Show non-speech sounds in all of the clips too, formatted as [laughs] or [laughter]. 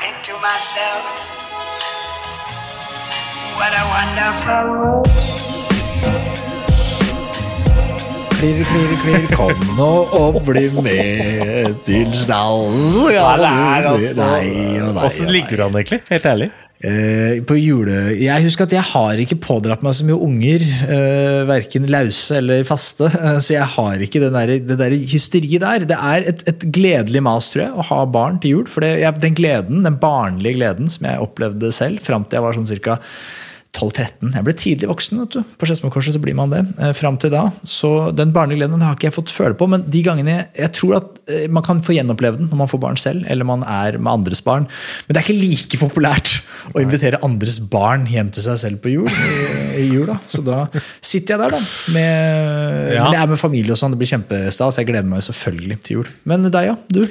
for me and you, and I think to myself, what a wonderful world. Klirr, klirr, klirr, kom nå og bli med til stallen. Ja, altså. Åssen ligger du an, egentlig? Helt ærlig. Eh, på jule... Jeg husker at jeg har ikke pådratt meg så mye unger. Uh, verken lause eller faste. Uh, [laughs] så jeg har ikke der, det der hysteriet der. Det er et, et gledelig mas, tror jeg, å ha barn til jul. For det, jeg, den gleden, den barnlige gleden som jeg opplevde selv fram til jeg var sånn cirka 12-13. Jeg ble tidlig voksen. vet du. På Skedsmokorset blir man det. Eh, fram til da. Så den barnegleden har ikke jeg fått føle på. Men de gangene jeg, jeg tror at eh, man kan få gjenoppleve den når man får barn selv, eller man er med andres barn. Men det er ikke like populært å invitere andres barn hjem til seg selv på jul. I, i jula. Så da sitter jeg der, da. Med, Ja. Men jeg er med familie og sånn. Det blir kjempestas. Jeg gleder meg selvfølgelig til jul. Men deg, ja? Du?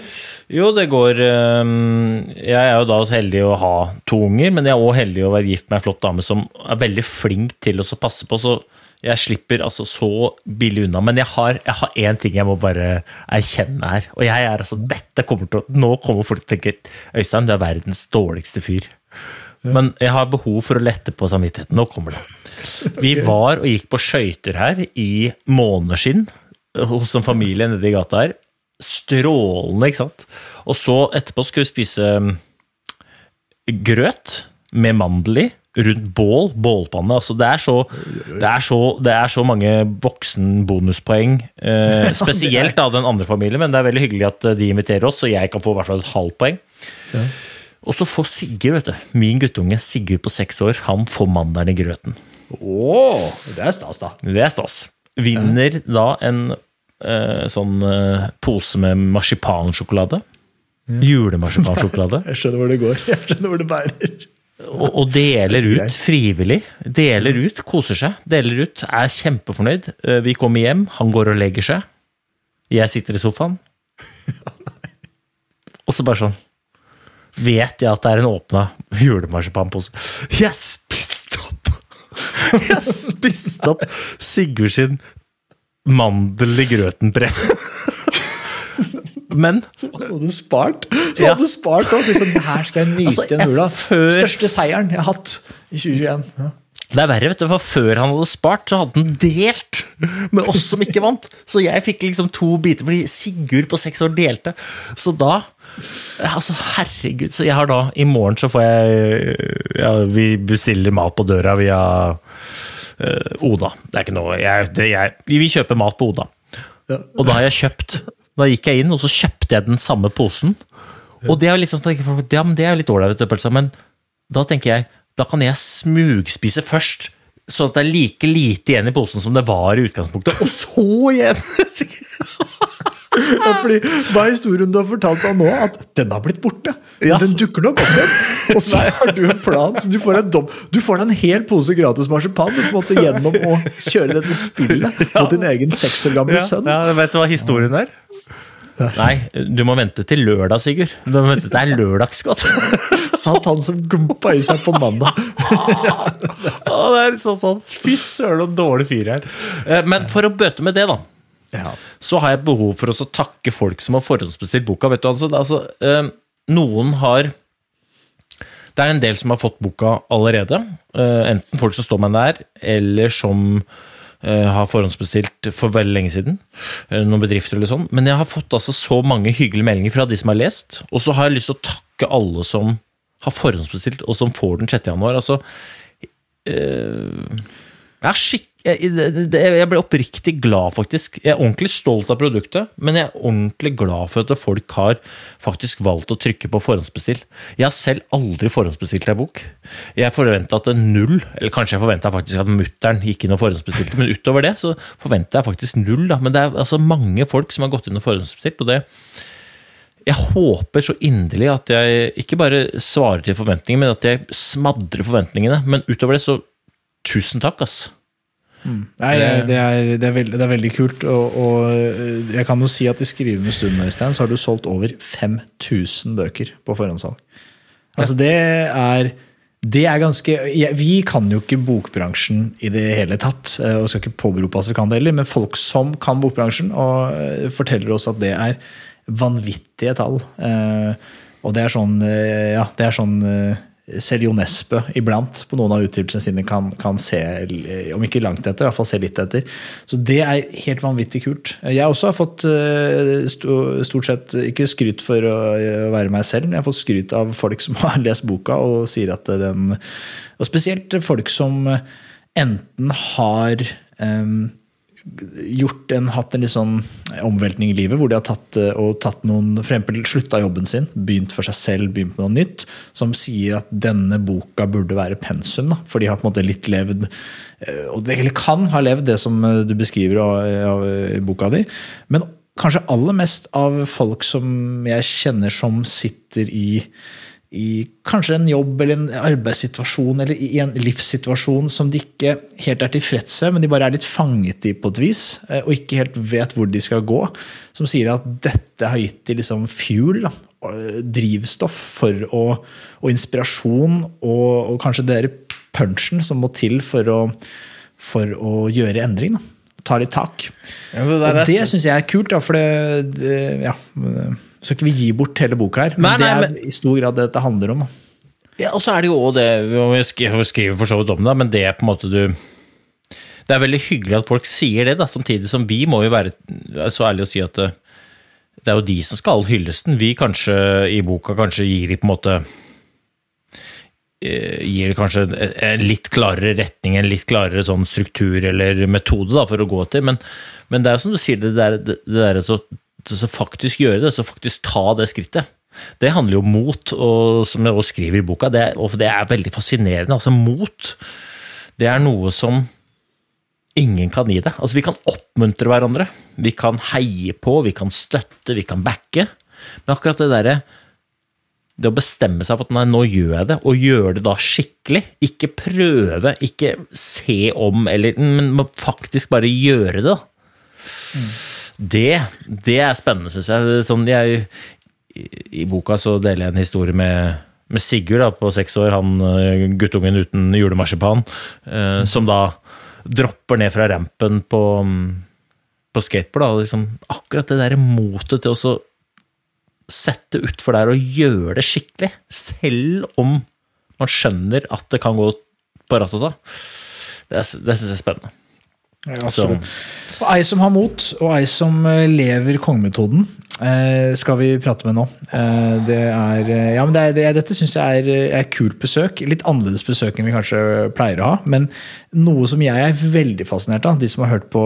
Jo, det går Jeg er jo da heldig å ha to unger, men jeg er òg heldig å være gift med ei flott dame som er veldig flink til å passe på, så jeg slipper altså så billig unna. Men jeg har, jeg har én ting jeg må bare erkjenne her. Og jeg er altså Dette kommer til Nå kommer folk til å tenke Øystein, du er verdens dårligste fyr. Men jeg har behov for å lette på samvittigheten. Nå kommer det. Vi var og gikk på skøyter her i måneskinn hos en familie nede i gata her. Strålende, ikke sant? Og så etterpå skal vi spise um, grøt med mandel i. Rundt bål, bålpanne. Altså det, er så, det, er så, det er så mange voksenbonuspoeng. Eh, [laughs] spesielt av den andre familien, men det er veldig hyggelig at eh, de inviterer oss, så jeg kan få i hvert fall et halvt poeng. Og så får Sigurd, vet du, min guttunge, Sigurd på seks år, han får mandelen i grøten. Oh, det er stas, da. Det er stas. Vinner da en sånn eh, pose med marsipansjokolade. Julemarsipansjokolade. [laughs] Jeg skjønner hvor det går. Jeg skjønner hvor det bærer. Og, og deler er ut frivillig. Deler ut, koser seg. Deler ut, er kjempefornøyd. Eh, Vi kommer hjem, han går og legger seg. Jeg sitter i sofaen. [laughs] Og så bare sånn Vet jeg at det er en åpna julemarsipanpose. Jeg spiste opp! [laughs] Jeg spiste opp Sigurd sin mandel i grøten-brev. [laughs] Men Så hadde spart. Så Ja. spart også. Liksom, her skal jeg nyte Altså, en jula. før- Største seieren jeg har hatt i 2021. Ja. Det er verre, vet du, for før han hadde spart, så hadde han delt med oss som ikke vant. Så jeg fikk liksom to biter, fordi Sigurd på seks år delte. Så da Altså, herregud. Så jeg har da I morgen så får jeg ja, Vi bestiller mat på døra via eh, Oda. Det er ikke noe jeg, det, jeg, Vi kjøper mat på Oda. Og da har jeg kjøpt Da gikk jeg inn, og så kjøpte jeg den samme posen. Og det er liksom, ja, men det er litt ålreit, men da tenker jeg da kan jeg smugspise først, Sånn at det er like lite igjen i posen som det var i utgangspunktet, og så igjen! [laughs] Ja, fordi, hva er historien du har fortalt deg nå? At den har blitt borte. Ja. Den dukker nok opp igjen. Og så har du en plan. Så du får, en dom, du får en hel pose gratis marsipan du, på en måte, gjennom å kjøre dette spillet mot din egen seks år gamle sønn. Ja, vet du hva historien er? Nei, du må vente til lørdag, Sigurd. Du må vente, det er lørdagsgodt. Satt han som gumpa i seg på mandag. Det er sånn sånn Fy søren, så dårlig fyr jeg er. Eh, Men for å bøte med det, da, Ja. så har jeg behov for å takke folk som har forhåndsbestilt boka. Vet du, altså, altså, eh, noen har Det er en del som har fått boka allerede. eh, enten folk som står meg nær, eller som eh, har forhåndsbestilt for veldig lenge siden. eh, noen bedrifter eller sånn. Men jeg har fått altså så mange hyggelige meldinger fra de som har lest. Og så har jeg lyst til å takke alle som har forhåndsbestilt, og som får den 6. januar. Altså, jeg, er skikk, jeg, jeg ble oppriktig glad, faktisk. Jeg er ordentlig stolt av produktet, men jeg er ordentlig glad for at folk har faktisk valgt å trykke på forhåndsbestill. Jeg har selv aldri forhåndsbestilt ei bok. Jeg forventa at null, eller kanskje jeg forventa at mutter'n gikk inn og forhåndsbestilte, men utover det så forventa jeg faktisk null. Da. Men det er altså mange folk som har gått inn og forhåndsbestilt, og det jeg håper så inderlig at jeg ikke bare svarer til forventningene, men at jeg smadrer forventningene. Men utover det, så tusen takk, ass. Nei, jeg- det, er, det, er veldig, det er veldig kult. Og, og øh, jeg kan jo si at i skrivende stund Øystein, så har du solgt over 5000 bøker på forhåndssalg. Altså det er det er ganske, ja, Vi kan jo ikke bokbransjen i det hele tatt, øh, og skal ikke påberope oss vi kan det heller, men folk som kan bokbransjen, og forteller oss at det er vanvittige tall. Eh, Og det er sånn, ja, det er sånn selv Jo Nesbø iblant på noen av utgivelsene sine kan, kan se, eh, om ikke langt etter, i hvert fall se litt etter. Så det er helt vanvittig kult. Jeg også har fått eh, stort sett ikke skryt for å eh, være meg selv, men jeg har fått skryt av folk som [laughs] har lest boka og sier at den Og spesielt folk som enten har em, gjort en, hatt en litt sånn omveltning i livet, hvor de har tatt, eh, og tatt noen, for eksempel slutta jobben sin, begynt for seg selv, begynt med noe nytt, som sier at denne boka burde være pensum. Da, for de har på en måte litt levd, eh, og det, eller kan ha levd det som eh, du beskriver av, i boka di. Men kanskje aller mest av folk som jeg kjenner som sitter i i kanskje en jobb eller en arbeidssituasjon eller i en livssituasjon som de ikke helt er tilfreds med, men de bare er litt fanget i på et vis, eh, og ikke helt vet hvor de skal gå. Som sier at dette har gitt dem liksom fuel, da, drivstoff for å, og inspirasjon, og, og kanskje der punchen som må til for å, for å gjøre endring. Da. Ta litt tak. Ja, det og det syns jeg er kult, da, for det, det ja, men, skal ikke vi gi bort hele boka her, men Nei, nei, det er men- i stor grad det dette handler om. Ja, og så er det jo også det Vi skriver for så vidt om det, men det er på en måte du Det er veldig hyggelig at folk sier det, da, samtidig som vi må jo være så ærlige å si at det, det er jo de som skal ha hyllesten. Vi kanskje i boka kanskje gir de på en måte eh, Gir kanskje en- litt klarere retning, en litt klarere sånn struktur eller metode da, for å gå til. Men, men det er jo som du sier, det der, det, det der så, så faktisk gjøre det, så faktisk ta det skrittet. Det handler jo om mot, og som jeg også skriver i boka, det og det er veldig fascinerende. Altså, mot, det er noe som ingen kan gi deg. Altså, vi kan oppmuntre hverandre, vi kan heie på, vi kan støtte, vi kan backe. Men akkurat det derre det å bestemme seg for at nei, nå gjør jeg det, og gjøre det da skikkelig. Ikke prøve, ikke se om, eller, men faktisk bare gjøre det. da. Det, det er spennende, syns jeg. Sånn, jeg. I boka så deler jeg en historie med, med Sigurd da, på seks år, han eh, guttungen uten julemarsipan, eh, som da dropper ned fra rampen på, mm, på skateboard. Da, liksom, akkurat det der motet til å sette utfor der og gjøre det skikkelig, selv om man skjønner at det kan gå på ratata. Det, er- det syns jeg er spennende. Ja, absolutt. Og ei som har mot, og ei som eh, lever kongemetoden, eh, skal vi prate med nå. Eh, det er, ja, men det er, det er, dette syns jeg er, er kult besøk. Litt annerledes besøk enn vi kanskje pleier å ha. Men noe som jeg er veldig fascinert av, de som har hørt på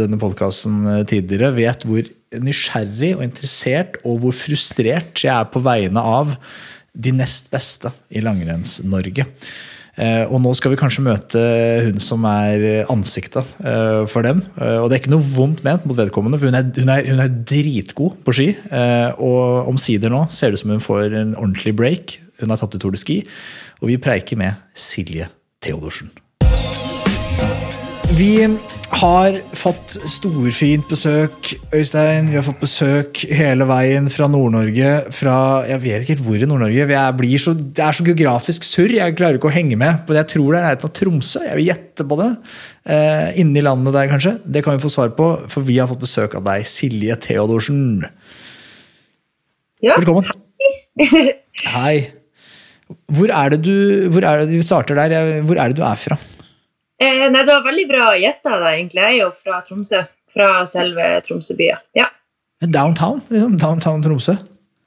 denne podkasten tidligere, vet hvor nysgjerrig og interessert og hvor frustrert jeg er på vegne av de nest beste i Langrenns-Norge. Eh, og nå skal vi kanskje møte hun som er ansiktet eh, for dem. Eh, og det er ikke noe vondt ment mot vedkommende, for hun er, hun er, hun er dritgod på ski. Og omsider nå ser det ut som hun får en ordentlig break. Hun har tatt ut Tour de Ski. Og vi preiker med Silje Theodorsen. Vi har fått storfint besøk, Øystein. Vi har fått besøk hele veien fra Nord-Norge. Fra Jeg vet ikke helt hvor i Nord-Norge. Vi blir så- Det er så geografisk surr. Jeg klarer ikke å henge med. Men jeg tror det er nærheten av Tromsø. Jeg vil gjette på det. Eh, Inni landet der, kanskje. Det kan vi få svar på, for vi har fått besøk av deg, Silje Theodorsen. Ja. Velkommen. Hei. [laughs] Hvor er det du Hvor er det Vi starter der. Hvor er det du er fra? Eh, nei, det var veldig bra gjetta egentlig. Jeg er jo fra Tromsø. Fra selve Tromsøbya. Ja. Downtown? liksom, Downtown Tromsø?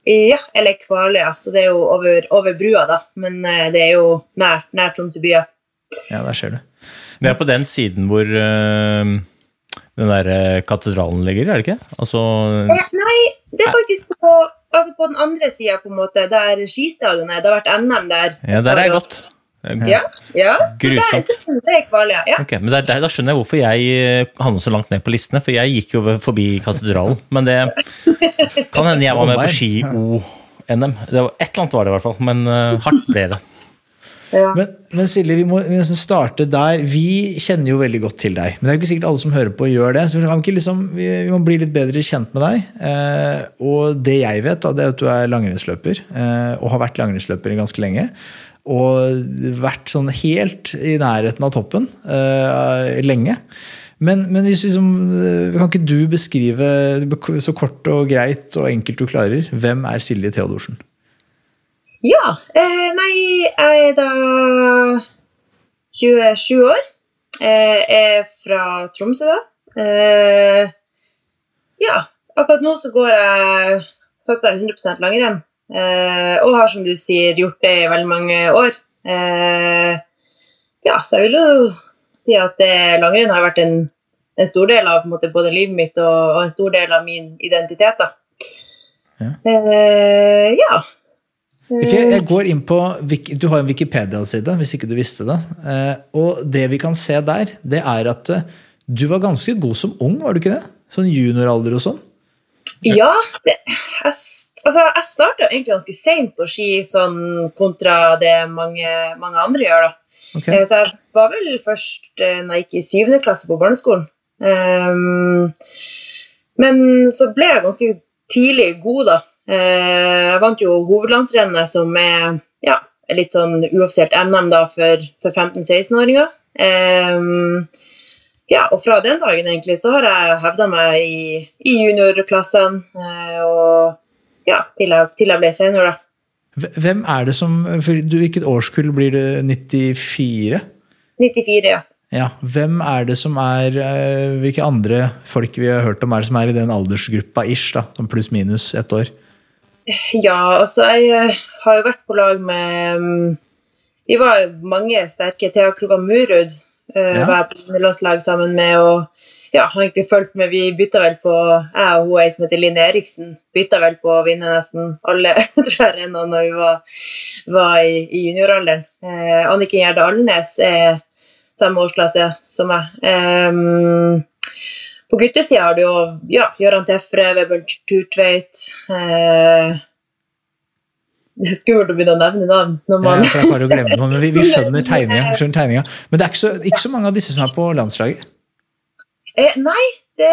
ja, eller Kvaløya, så det er jo over, over brua, da. Men eh, det er jo nær, nær Tromsøbya. Ja, der ser du. Det er på den siden hvor øh, den der øh, katedralen ligger, er det ikke? Altså Eh, nei, det er faktisk på, altså på den andre sida, på en måte, der skistadion er. Det har vært NM der. Ja, der er jeg godt. Ja, ja. Grusomt. Kvaløya. Ja. Okay, men det er der, Da skjønner jeg hvorfor jeg øh, havnet så langt ned på listene, for jeg gikk jo forbi katedralen. Men det [laughs] kan hende jeg var med på ski-O-NM. Et eller annet var det i hvert fall, men øh, hardt ble det. Ja. Men, men Silje, vi må, vi nesten starte der. Vi kjenner jo veldig godt til deg. Men det er ikke sikkert alle som hører på, gjør det. Så vi, kan ikke liksom, vi, vi må bli litt bedre kjent med deg. Eh, og det jeg vet, da, det er at du er langrennsløper. Eh, og har vært langrennsløper ganske lenge. Og vært sånn helt i nærheten av toppen uh, lenge. Men, men hvis vi liksom, eh, kan ikke du beskrive så kort og greit og enkelt du klarer, hvem er Silje Theodorsen? Ja. Eh, nei, jeg er da 27 år. Jeg er fra Tromsø, da. Eh, ja. Akkurat nå så går jeg satser jeg 100% langrenn. Eh, og har, som du sier, gjort det i veldig mange år. Eh, ja, så jeg vil jo si at det, langrenn har vært en, en stor del av måte, både livet mitt og, og en stor del av min identitet. da. Ja. Eh, ja. Jeg, går inn på, Du har en Wikipedia-side, hvis ikke du visste det. Eh, og det vi kan se der, det er at du var ganske god som ung, var du ikke det? Sånn junioralder og sånn? Ja, det, jeg, altså, jeg starta egentlig ganske seint på ski, sånn kontra det mange, mange andre gjør. da. Ok. Eh, Så jeg var vel først eh, når jeg gikk i syvende klasse på barneskolen. Um, men så ble jeg ganske tidlig god, da. Eh, jeg vant jo hovedlandsrennet, som er ja, litt sånn uoffisielt NM da for, for 15-16-åringer. Um, ja, og fra den dagen egentlig så har jeg hevda meg i, i juniorklassene. og ja, til jeg, til jeg ble senior, da. Hvem er det som du, Hvilket årskull blir det? 94? 94, ja. Ja, Hvem er det som er eh, Hvilke andre folk vi har hørt om er det som er i den aldersgruppa ish? da, Som pluss-minus ett år? Ja, altså jeg eh, har jo vært på lag med mm, Vi var mange sterke. Thea Krogan Murud uh, Ja. var jeg på landslag sammen med. og ja, har egentlig fulgt med. Vi bytta vel på Jeg og hun ei som heter Linn Eriksen, bytta vel på å vinne nesten alle [laughs] rennene når vi var, var i, i junioralderen. Eh, Anniken Gjerde Alnes er samme årsklasse som meg. Eh, på guttesida har du jo ja, Gøran Tefre, Webern Turtveit eh, Det er skummelt å begynne å nevne navn når Ja, for jeg bare å glemme noe, men vi, vi skjønner [laughs] tegninga. Men det er ikke så, ikke så mange av disse som er på landslaget. Eh, Nei, det,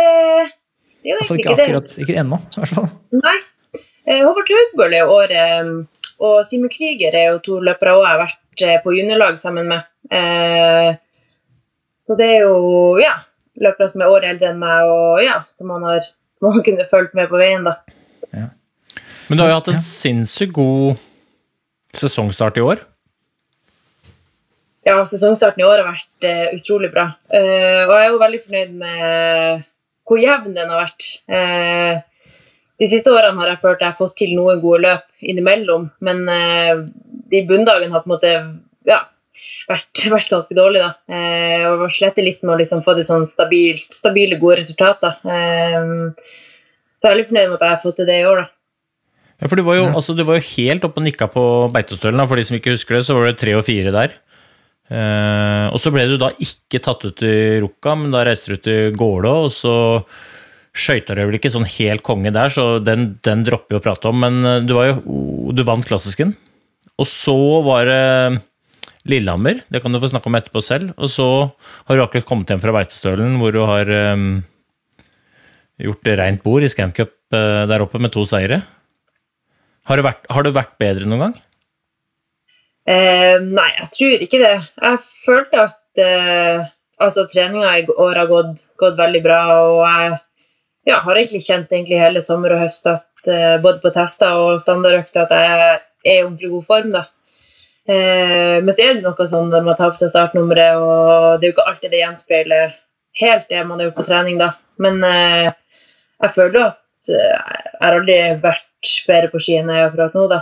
det er jo egentlig ikke ikke det. akkurat, ikke ennå. i hvert fall. Nei. Eh, Håvard Haugbøl er året, og Simen Krüger er jo to løpere også jeg har vært eh, på juniorlag sammen med. Eh, så det er jo ja, løpere som er året eldre enn meg, og ja, som man har som man [laughs] kunne fulgt med på veien, da. Men du har jo hatt en Ja. sinnssykt god sesongstart i år. Ja, sesongstarten i år har vært uh, utrolig bra. Uh, og jeg er jo veldig fornøyd med hvor jevn den har vært. Uh, de siste årene har jeg følt jeg har fått til noen gode løp innimellom, men eh, de bunndagene har på en måte ja, vært, [laughs] vært ganske dårlige. da. Eh, og slette litt med å liksom få det sånn stabilt, stabile, gode resultater. Så jeg er veldig fornøyd med at jeg har fått til det i år. da. Ja, for du var jo, altså, du var jo helt oppe og nikka på Beitostølen. da. For de som ikke husker det, så var det tre og fire der. Eh, og så ble du da ikke tatt ut i Rukka, men da reiste du til Gålå, og så skøyta du vel ikke sånn helt konge der, så den, den dropper vi å prate om. Men eh, du, jo, du vant klassisken. Og så var det Lillehammer. Det kan du få snakke om etterpå selv. Og så har du akkurat kommet hjem fra Beitestølen, hvor du har um, gjort rent bord i Scancup uh, der oppe med to seire. Har det vært, har det vært bedre noen gang? Eh, nei, jeg tror ikke det. Jeg følte at eh, altså, treninga i år har gått, gått, veldig bra. Og jeg ja, har egentlig kjent egentlig hele sommer og høst at eh, både på tester og standardøkter at jeg er i ordentlig god form. da. Eh, men så er det noe sånn når man tar på seg startnummeret, og det er jo ikke alltid det gjenspeiler helt det man gjort på trening, da. Men eh, jeg føler at eh, jeg har aldri vært bedre på ski enn jeg er akkurat nå, da.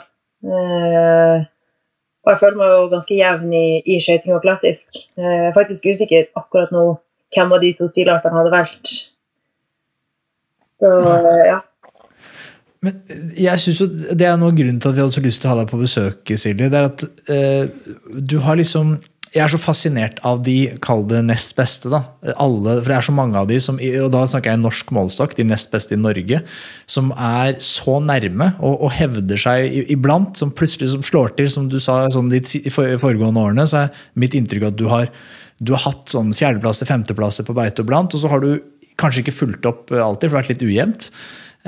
Eh, og jeg føler meg jo ganske jevn i, i skøyting og klassisk. Eh, jeg er faktisk usikker akkurat nå hvem av de to stilartene hadde valgt. Så ja. Men jeg synes jo Det er noe grunnen til at vi hadde så lyst til å ha deg på besøk, Silje. Det er at eh, du har liksom jeg er så fascinert av de, kall det nest beste. da. Alle, for det er så mange av de, som, og da snakker jeg norsk målestokk, de nest beste i Norge, som er så nærme og, og hevder seg iblant, som plutselig som slår til, som du sa sånn de foregående årene. så er mitt inntrykk at du har, du har hatt sånn fjerdeplasser, femteplasser på beite og blant, og så har du kanskje ikke fulgt opp alltid, for det har vært litt ujevnt.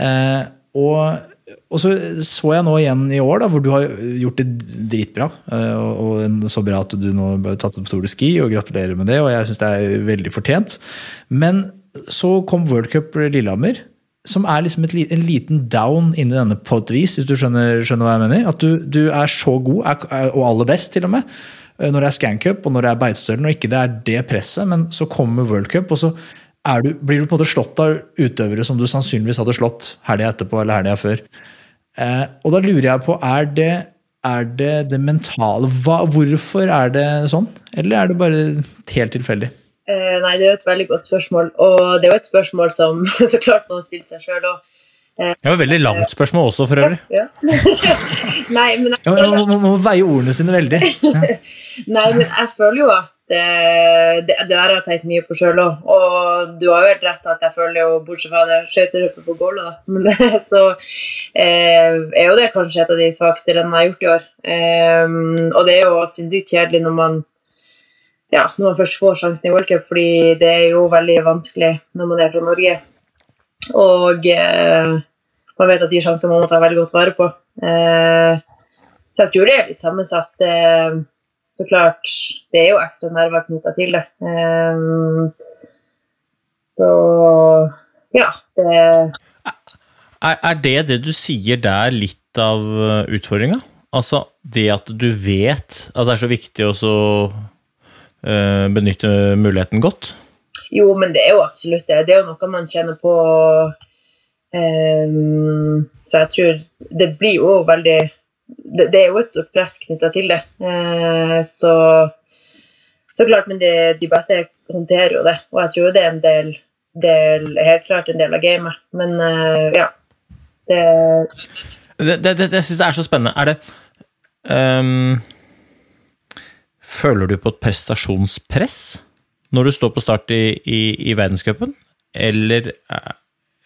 Eh, og og så så jeg nå igjen i år, da, hvor du har gjort det dritbra. Eh, og, så bra at du nå har tatt det på Tour de Ski, og gratulerer med det. Og jeg syns det er veldig fortjent. Men så kom World Cup Lillehammer, som er liksom et, en liten down inni denne på et vis, hvis du skjønner, skjønner hva jeg mener. At du, du er så god, er, og aller best til og med, eh, når det er Scancup og når det er Beitostølen, og ikke det er det presset, men så kommer World Cup, og så du, blir du på en måte slått av utøvere som du sannsynligvis hadde slått helga etterpå eller helga før. Eh, og da lurer jeg på, er det er det det mentale Hva, Hvorfor er det sånn? Eller er det bare helt tilfeldig? Eh, nei, det er jo et veldig godt spørsmål. Og det er jo et spørsmål som [laughs] så klart man har stilt seg sjøl òg. Eh, det var et veldig langt spørsmål også, for øvrig. Ja. [laughs] nei, men jeg, ja, man må veie ordene sine veldig. Ja. [laughs] nei, men jeg føler jo at det, det, det har jeg tenkt mye på sjøl òg. Og du har jo helt rett at jeg føler jo, bortsett fra det skøyteløpet på Gålå, men [laughs] så eh, er jo det kanskje et av de svakeste rennene jeg har gjort i år. Eh, og det er jo sinnssykt kjedelig når man ja, når man først får sjansen i World Cup, fordi det er jo veldig vanskelig når man er fra Norge. Og eh, man vet at de sjansene må man ta veldig godt vare på. Eh, så jeg tror det er litt sammensatt. Eh, så klart Det er jo ekstra nerver knytta til det. Um, så ja, det er, er det det du sier der litt av uh, utfordringa? Altså det at du vet at det er så viktig å uh, benytte muligheten godt? Jo, men det er jo absolutt det. Det er jo noe man kjenner på. Um, så jeg tror Det blir jo veldig det, det, er jo et stort press knytta til det. Eh, så, så klart, men det, de beste håndterer jo det. Og jeg tror det er en del, del helt klart en del av gamet. Men eh, ja. Det Det, det, det, jeg syns det er så spennende. Er det um, Føler du på et prestasjonspress når du står på start i, i, i verdenscupen? Eller,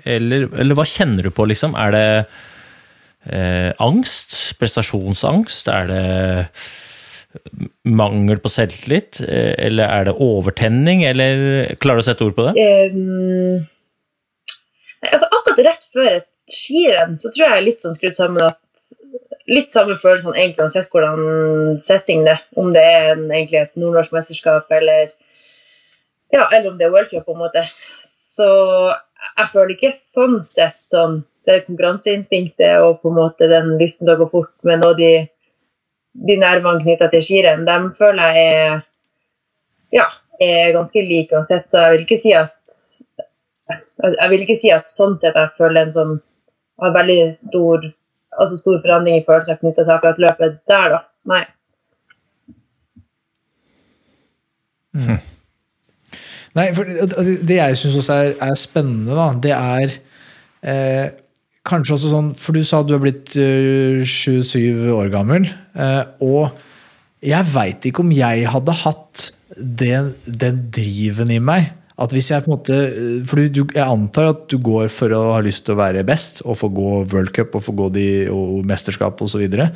eller, eller hva kjenner du på, liksom? Er det eh, angst? Prestasjonsangst? Er det mangel på selvtillit? Eh, eller er det overtenning? Eller klarer du å sette ord på det? Um, altså akkurat rett før et skirenn så tror jeg er litt sånn skrudd sammen at Litt samme følelse egentlig uansett hvordan setting det Om det er en, egentlig et nordnorsk mesterskap eller ja, eller om det er World på en måte. Så jeg føler ikke sånn sett sånn det konkurranseinstinktet og på en måte den lysten til å gå fort, men òg de, de nervene knytta til skirenn, dem føler jeg er, ja, er ganske like uansett. Så jeg vil ikke si at jeg vil ikke si at sånn sett jeg føler en sånn har veldig stor altså stor forandring i følelser knytta til akkurat løpet der, da. Nei. Mm. Nei, for det, jeg syns også er, er, spennende, da, det er eh, kanskje også sånn For du sa du er blitt uh, 27 år gammel. Uh, og jeg veit ikke om jeg hadde hatt den, den, driven i meg. At hvis jeg på en måte For du, jeg antar at du går for å ha lyst til å være best og få gå World Cup og få gå de, og mesterskap osv. Og, så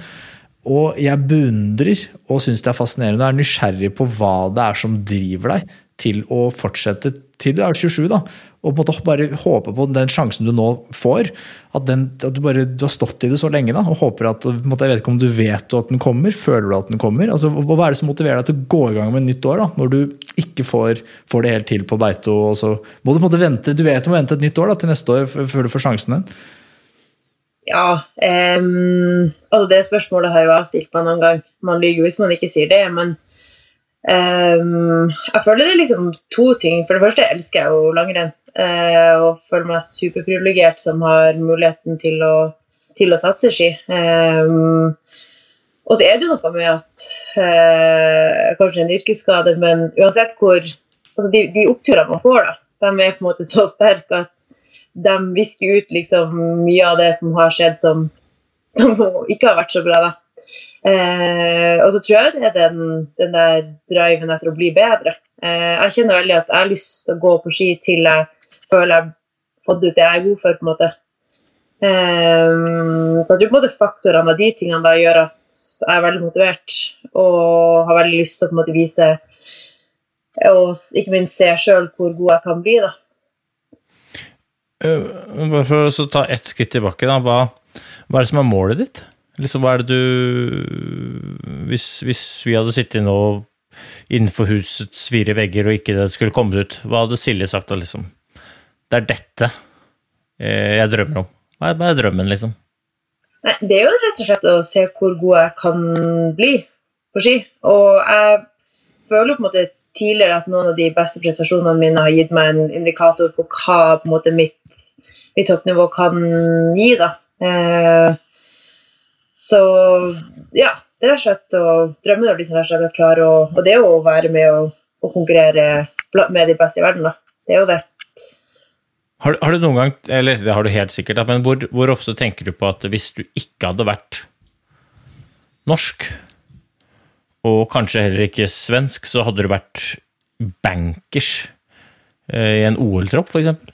Og jeg beundrer og syns det er fascinerende og er nysgjerrig på hva det er som driver deg til å fortsette til du er 27. da, Og på en måte bare håpe på den sjansen du nå får. At, den, at du bare du har stått i det så lenge da, og håper at måte, Jeg vet ikke om du vet at den kommer. Føler du at den kommer? altså Hva er det som motiverer deg til å gå i gang med et nytt år, da, når du ikke får, får det helt til på Beito? og så må Du på en måte vente, du vet du må vente et nytt år da, til neste år før du får sjansen din. Ja, Um, altså det spørsmålet har jeg stilt meg noen gang. Man lyver hvis man ikke sier det, men um, jeg føler det er liksom to ting. For det første elsker jeg jo langrenn, og føler meg superprivilegert som har muligheten til å, til å satse ski. Ehm, og så er det noe med at eh, Kanskje en yrkesskade, men uansett hvor altså de, de oppturene man får, da, de er på en måte så sterke at de visker ut liksom mye av det som har skjedd som, som ikke har vært så bra. da. Eh, og så tror jeg det er den, den der driven etter å bli bedre. Eh, jeg kjenner veldig at jeg har lyst til å gå på ski til jeg føler jeg har fått ut det jeg er god for. på en måte. Um, så jeg tror på faktorene av de tingene da gjør at jeg er veldig motivert og har veldig lyst til å på en måte vise og ikke minst se sjøl hvor god jeg kan bli. da. Eh, Bare for å ta ett skritt tilbake, da. Hva, hva er det som er målet ditt? Liksom, hva er det du hvis, hvis vi hadde sittet nå innenfor husets fire vegger og ikke det skulle kommet ut, hva hadde Silje sagt da, liksom? Det er dette eh, jeg drømmer om. Hva er, drømmen, liksom? Nei, det er jo rett og slett å se hvor god jeg kan bli på ski. Og jeg føler på en måte tidligere at noen av de beste prestasjonene mine har gitt meg en indikator på hva på en måte mitt, mitt toppnivå kan gi. da. Eh, så ja, det er slett å drømme om de som rett og slett er klare å Og det er jo å være med og, og konkurrere med de beste i verden, da. Det er jo det. Har, har du noen gang, eller det har du helt sikkert, men hvor, hvor ofte tenker du på at hvis du ikke hadde vært norsk, og kanskje heller ikke svensk, så hadde du vært bankers eh, i en OL-tropp, eksempel?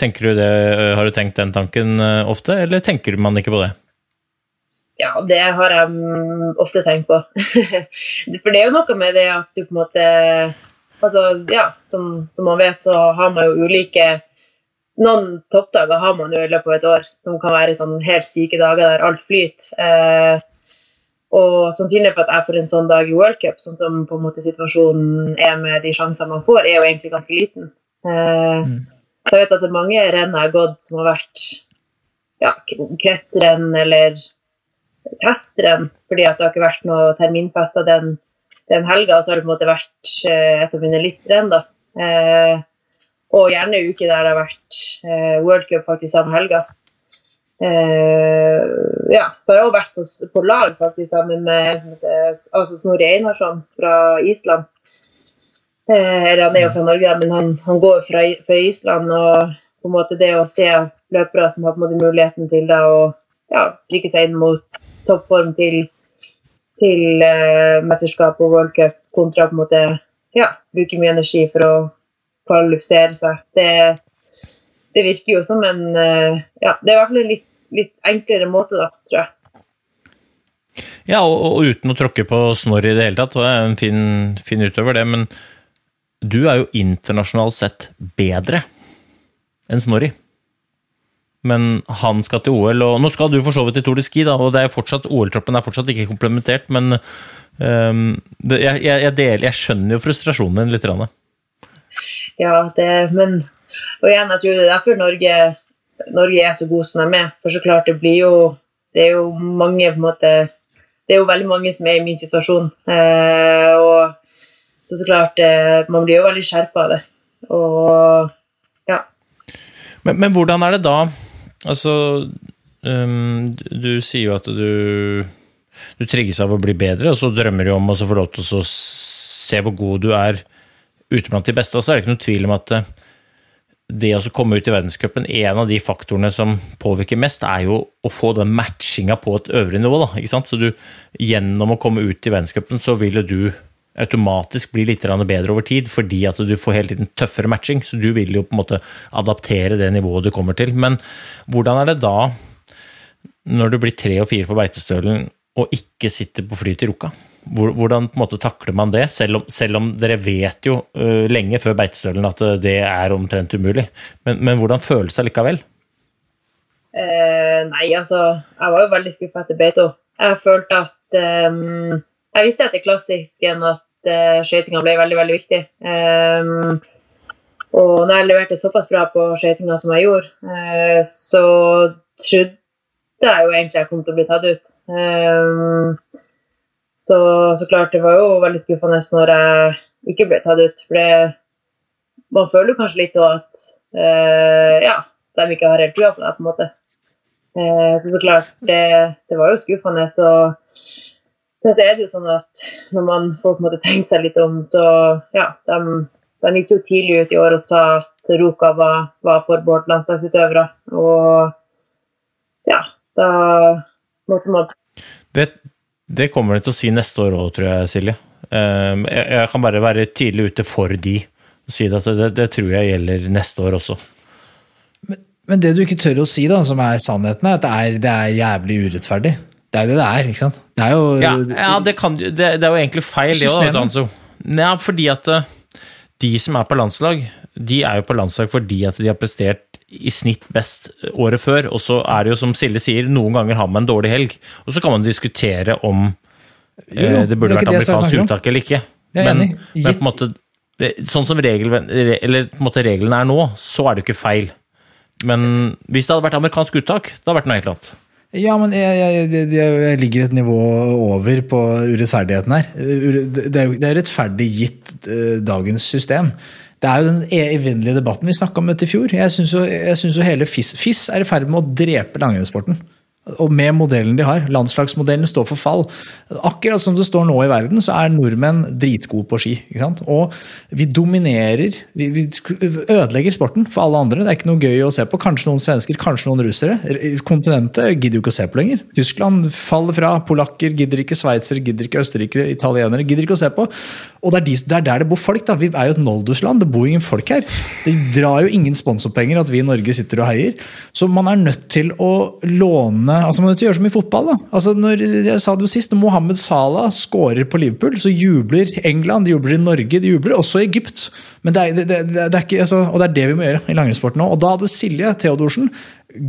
Tenker du det, har du tenkt den tanken eh, ofte, eller tenker man ikke på det? Ja, det har jeg mm, ofte tenkt på. [laughs] For det er jo noe med det at du på en måte Altså, ja, som, som man vet, så har man jo ulike Noen toppdager har man jo i løpet av et år, som kan være sånn helt syke dager der alt flyter. Eh, og sannsynligheten for at jeg får en sånn dag i World Cup, sånn som på en måte situasjonen er med de sjansene man får, er jo egentlig ganske liten. Eh, Så jeg vet at det er mange renn jeg har gått som har vært ja, kretsrenn eller testrenn, fordi at det har ikke vært noe terminfester den, den helga. Så har det på en måte vært eh, et av mine renn, da. Eh, og gjerne uke der det har vært eh, World Cup faktisk samme helga. Eh, ja, så har jeg også vært på, på lag faktisk sammen med med altså Snorre Einarsson fra Island. Eh, han er jo fra Norge, men han, han går fra, fra Island. Og på en måte det å se løpere som har på en måte muligheten til da, å ja, rykke seg inn mot toppform til, til eh, mesterskap og World Cup, kontra på en måte ja, bruke mye energi for å kvalifisere seg. Det, det virker jo som en eh, ja, Det er i hvert fall en litt, litt enklere måte, da, tror jeg. Ja, og, og uten å tråkke på Snorri i det hele tatt, så er en fin, fin utøver, det, men du er jo internasjonalt sett bedre enn Snorri. Men han skal til OL, og nå skal du for så vidt til Tour de Ski, da, og OL-troppen er fortsatt ikke komplementert, men um, det, jeg, jeg, jeg, deler, jeg skjønner jo frustrasjonen din litt. Rann. Ja, det, men Og igjen, jeg tror det er derfor Norge, Norge er så god som de er. For så klart, det blir jo Det er jo mange på en måte Det er jo veldig mange som er i min situasjon. Eh, og så så klart eh, Man blir jo veldig skjerpa av det. Og ja. Men, men hvordan er det da Altså, um, du sier jo at du du trigges av å bli bedre, og så drømmer du om å få lov til å se hvor god du er ute blant de beste. Og så er det ikke noen tvil om at eh, det å komme ut i verdenscupen, en av de faktorene som påvirker mest, er jo å få den matchinga på et øvre nivå. Da, ikke sant? Så du, gjennom å komme ut i verdenscupen, så vil du automatisk bli litt bedre over tid, fordi at du får hele tiden tøffere matching. Så du vil jo på en måte adaptere det nivået du kommer til. Men hvordan er det da, når du blir tre og fire på Beitestølen, og ikke sitter på fly til Ruka? Hvor- Hvordan på en måte takler man det, selv om, selv om dere vet jo uh, lenge før beitestølen at øh, det er omtrent umulig. Men, men hvordan føles det likevel? Eh, nei, altså, jeg var jo veldig skuffa etter Beito. Jeg følte at um, Jeg visste etter klassisken at uh, skøytinga ble veldig, veldig viktig. Um, og når jeg leverte såpass bra på skøytinga som jeg gjorde, uh, så trodde jeg jo egentlig jeg kom til å bli tatt ut. Ehm, så, så klart, det var jo veldig skuffende når jeg ikke ble tatt ut. For det, man føler kanskje litt at eh, ja, de ikke har helt trua på deg, på en måte. Eh, så, så klart, det, det var jo skuffende. Så, så er det jo sånn at når man folk måtte tenke seg litt om, så ja, de, de gikk jo tidlig ut i år og sa at Ruka var, var forbeholdt landslagsutøvere. Og ja, da måtte man Det, det kommer de til å si neste år òg, tror jeg, Silje. Um, jeg, kan bare være tidlig ute for de og si at det, det tror jeg gjelder neste år også. Men det du ikke tør å si, da, som er sannheten, er at det er, det er jævlig urettferdig. Det er jo det det er, ikke sant? Det er jo Ja, ja det, kan, det, det er jo egentlig feil, det òg. Danzo. Ja, fordi at eh, de som er på landslag, de er jo på landslag fordi at de har prestert i snitt best året før. Og så er det jo som Silje sier, noen ganger har man en dårlig helg. Og så kan man diskutere om eh, det burde det vært amerikansk uttak eller ikke. Men, men på en måte Sånn som regel, reglene er nå, så er det jo ikke feil. Men hvis det hadde vært amerikansk uttak, det hadde vært noe helt annet. Ja, men jeg, jeg, jeg, ligger et nivå over på urettferdigheten her. Det er jo det er rettferdig gitt eh, dagens system. Det er jo den e- evinnelige debatten vi snakka om dette i fjor. Jeg syns jo, jo hele FIS, FIS er i ferd med å drepe langrennssporten. Og med modellen de har. Landslagsmodellen står for fall. Akkurat som det står nå i verden, så er nordmenn dritgode på ski. Og vi dominerer. Vi, vi ødelegger sporten for alle andre. Det er ikke noe gøy å se på. Kanskje noen svensker, kanskje noen russere. Kontinentet gidder jo ikke å se på lenger. Tyskland faller fra. Polakker gidder ikke. Sveitsere gidder ikke. Østerrikere, italienere gidder ikke å se på. Og det er, de, det er der det bor folk. da. Vi er jo et noldusland. Det bor ingen folk her. Det drar jo ingen sponsorpenger at vi i Norge sitter og heier. Så man er nødt til å låne altså Man er nødt til å gjøre som i fotball. da. Altså når, jeg sa det jo sist, når Mohammed Salah scorer på Liverpool, så jubler England, de jubler i Norge, de jubler også i Egypt. Men det er, det, det er ikke, altså, og det er det vi må gjøre i langrennssporten nå. Og da hadde Silje Theodorsen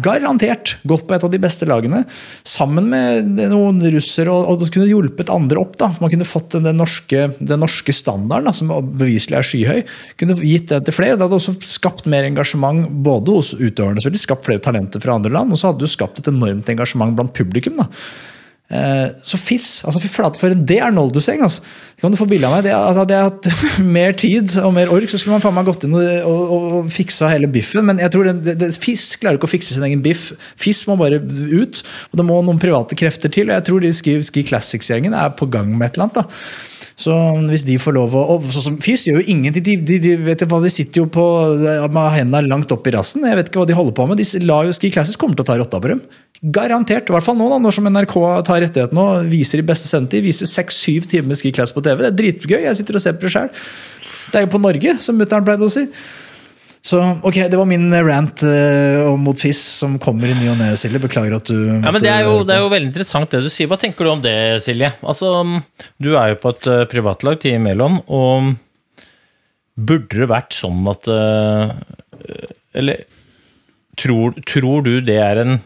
garantert gått på et av de beste lagene, sammen med noen russere, og, og kunne hjulpet andre opp. da, Man kunne fått den, norske, den norske standarden, da, som beviselig er skyhøy, kunne gitt den til flere. Det hadde også skapt mer engasjement både hos utøverne, selvfølgelig, skapt flere talenter fra andre land, og så hadde du skapt et enormt engasjement blant publikum. da. Eh, Så FIS, altså fy for en Det er Noldus-gjeng, altså. Kan du få bilde av meg. Det, hadde jeg hatt [laughs] mer tid og mer ork, så skulle man faen meg gått inn og, og, og fiksa hele biffen. Men jeg tror det, det, det, FIS klarer ikke å fikse sin egen biff. FIS må bare ut. Og det må noen private krefter til. Og jeg tror de Ski, Ski Classics-gjengen er på gang med et eller annet. da. Så hvis de får lov å og sånn som FIS gjør jo ingenting. De, de, de, vet hva, de sitter jo på, med hendene langt opp i rassen. Jeg vet ikke hva de holder på med. De la jo Ski Classics kommer til å ta rotta på dem. Garantert. I hvert fall nå, da, når som NRK tar rettigheten og viser i beste sendetid. Viser seks-syv timer Ski Classics på TV. Det er dritgøy. Jeg sitter og ser på det sjøl. Det er jo på Norge, som mutter'n pleide å si. Så ok, det var min rant uh, mot FIS som kommer i ny og ne, Silje. Beklager at du Ja, men det er, jo, det er jo veldig interessant det du sier. Hva tenker du om det, Silje? Altså, Du er jo på et eh, privatlag, Team Melon, og burde det vært sånn at uh, Eller tror, tror du det er en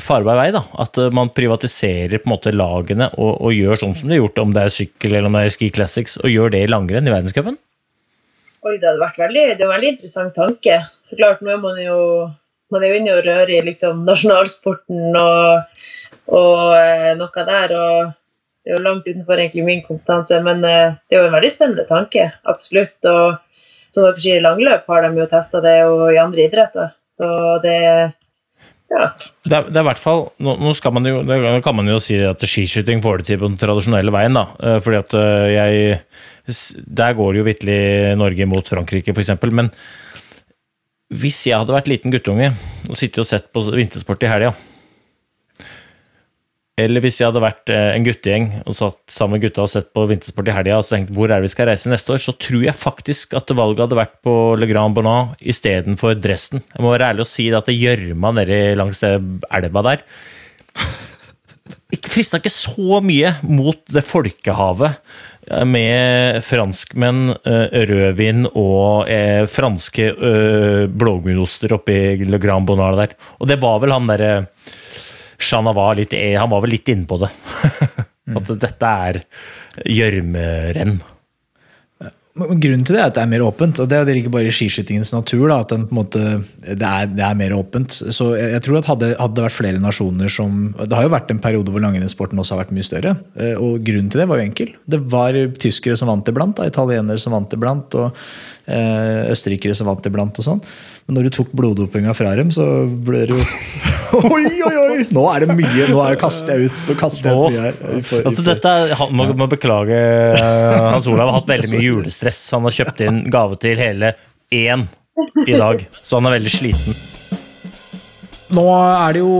farbar vei, da? At eh, man privatiserer på en måte lagene og, og gjør sånn som de har gjort, om det er sykkel eller om det er Ski Classics, og gjør det i langrenn i verdenscupen? Oi, det hadde vært veldig, det en veldig interessant tanke. Så klart, nå er man jo man er jo inne og rører i liksom nasjonalsporten og, og eh, noe der. og Det er jo langt utenfor egentlig min kompetanse, men eh, det er jo en veldig spennende tanke. Absolutt. Og som dere sier, i langløp har de jo testa det og i andre idretter. Så det ja. Det er, det er hvert fall, nå, nå skal man jo, kan man jo si at skiskyting får det til på den tradisjonelle veien. da, eh, fordi at eh, jeg, Der går det jo vitterlig Norge mot Frankrike, f.eks. Men hvis jeg hadde vært liten guttunge og sittet og sett på vintersport i helga, eller hvis jeg hadde vært eh, en guttegjeng og satt sammen med gutta og sett på vintersport i helga og så tenkt hvor er det vi skal reise neste år, så tror jeg faktisk at valget hadde vært på Le Grand Bonnat istedenfor Dresden. Jeg må være ærlig og si det at det gjørma nedi langs elva der frista ikke så mye mot det folkehavet eh, med franskmenn, eh, rødvin og franske blåmunoster oppi Le Grand Bonard der. Og det var vel han derre Shana var litt Han var vel litt inne på det. [laughs] At dette er gjørmerenn. Grunnen til det er at det er mer åpent, og det er ikke bare i skiskytingens natur. Da, at den, på en måte, det, er, det er mer åpent. Så jeg, jeg tror at hadde, hadde det vært flere nasjoner som Det har jo vært en periode hvor langrennssporten også har vært mye større. eh, Og grunnen til det var jo enkel. Det var tyskere som vant iblant, da, italienere som vant iblant, og eh, østerrikere som vant iblant og sånn. Men når du tok bloddopinga fra dem, så ble det jo [laughs] [laughs] Oi, oi, oi! Nå er det mye! Nå er, kaster jeg ut. Nå kaster jeg ut mye her. For, får- Altså, dette han må, må beklage eh, Hans Olav har hatt veldig mye julestress. Han har kjøpt inn gave til hele én i dag, så han er veldig sliten. Nå er det jo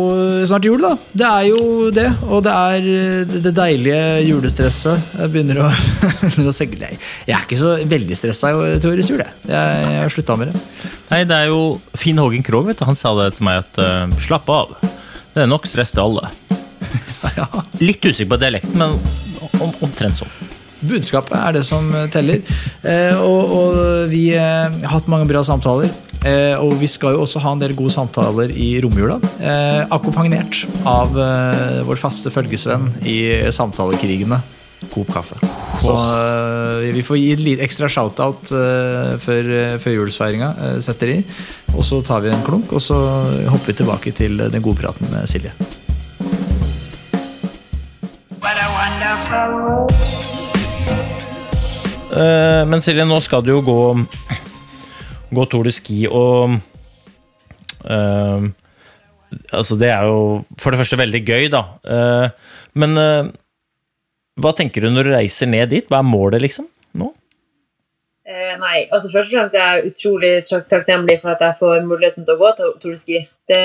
snart jul, da. Det er jo det. Og det er det- det deilige julestresset. Jeg begynner å, [laughs] begynner å senke Nei, Jeg er ikke så veldig stressa til årets jul, jeg. Jeg, har slutta med det. Nei, det er jo Finn Hågen Krogh, vet du. Han sa det til meg at uh, slapp av. Det er nok stress til alle. [laughs] Litt usikker på dialekten, men om, omtrent sånn. Budskapet er det som teller. Uh, og, og vi uh, har hatt mange bra samtaler. Eh, og vi skal jo også ha en del gode samtaler i romjula. Eh, akkompagnert av eh, vår faste følgesvenn i samtalekrigene. Coop kaffe. Så eh, vi får gi et litt ekstra shout-out eh, før, eh, før julesfeiringa eh, setter i. Og så tar vi en klunk, og så hopper vi tilbake til den gode praten med Silje. Eh, men Silje, nå skal du jo gå, gå Tour de Ski, og uh, Altså, det er jo for det første veldig gøy, da. Uh, men uh, hva tenker du når du reiser ned dit? Hva er målet, liksom? Nå? Nei, altså først og fremst er jeg utrolig takknemlig for at jeg får muligheten til å gå Tour de Ski. Det,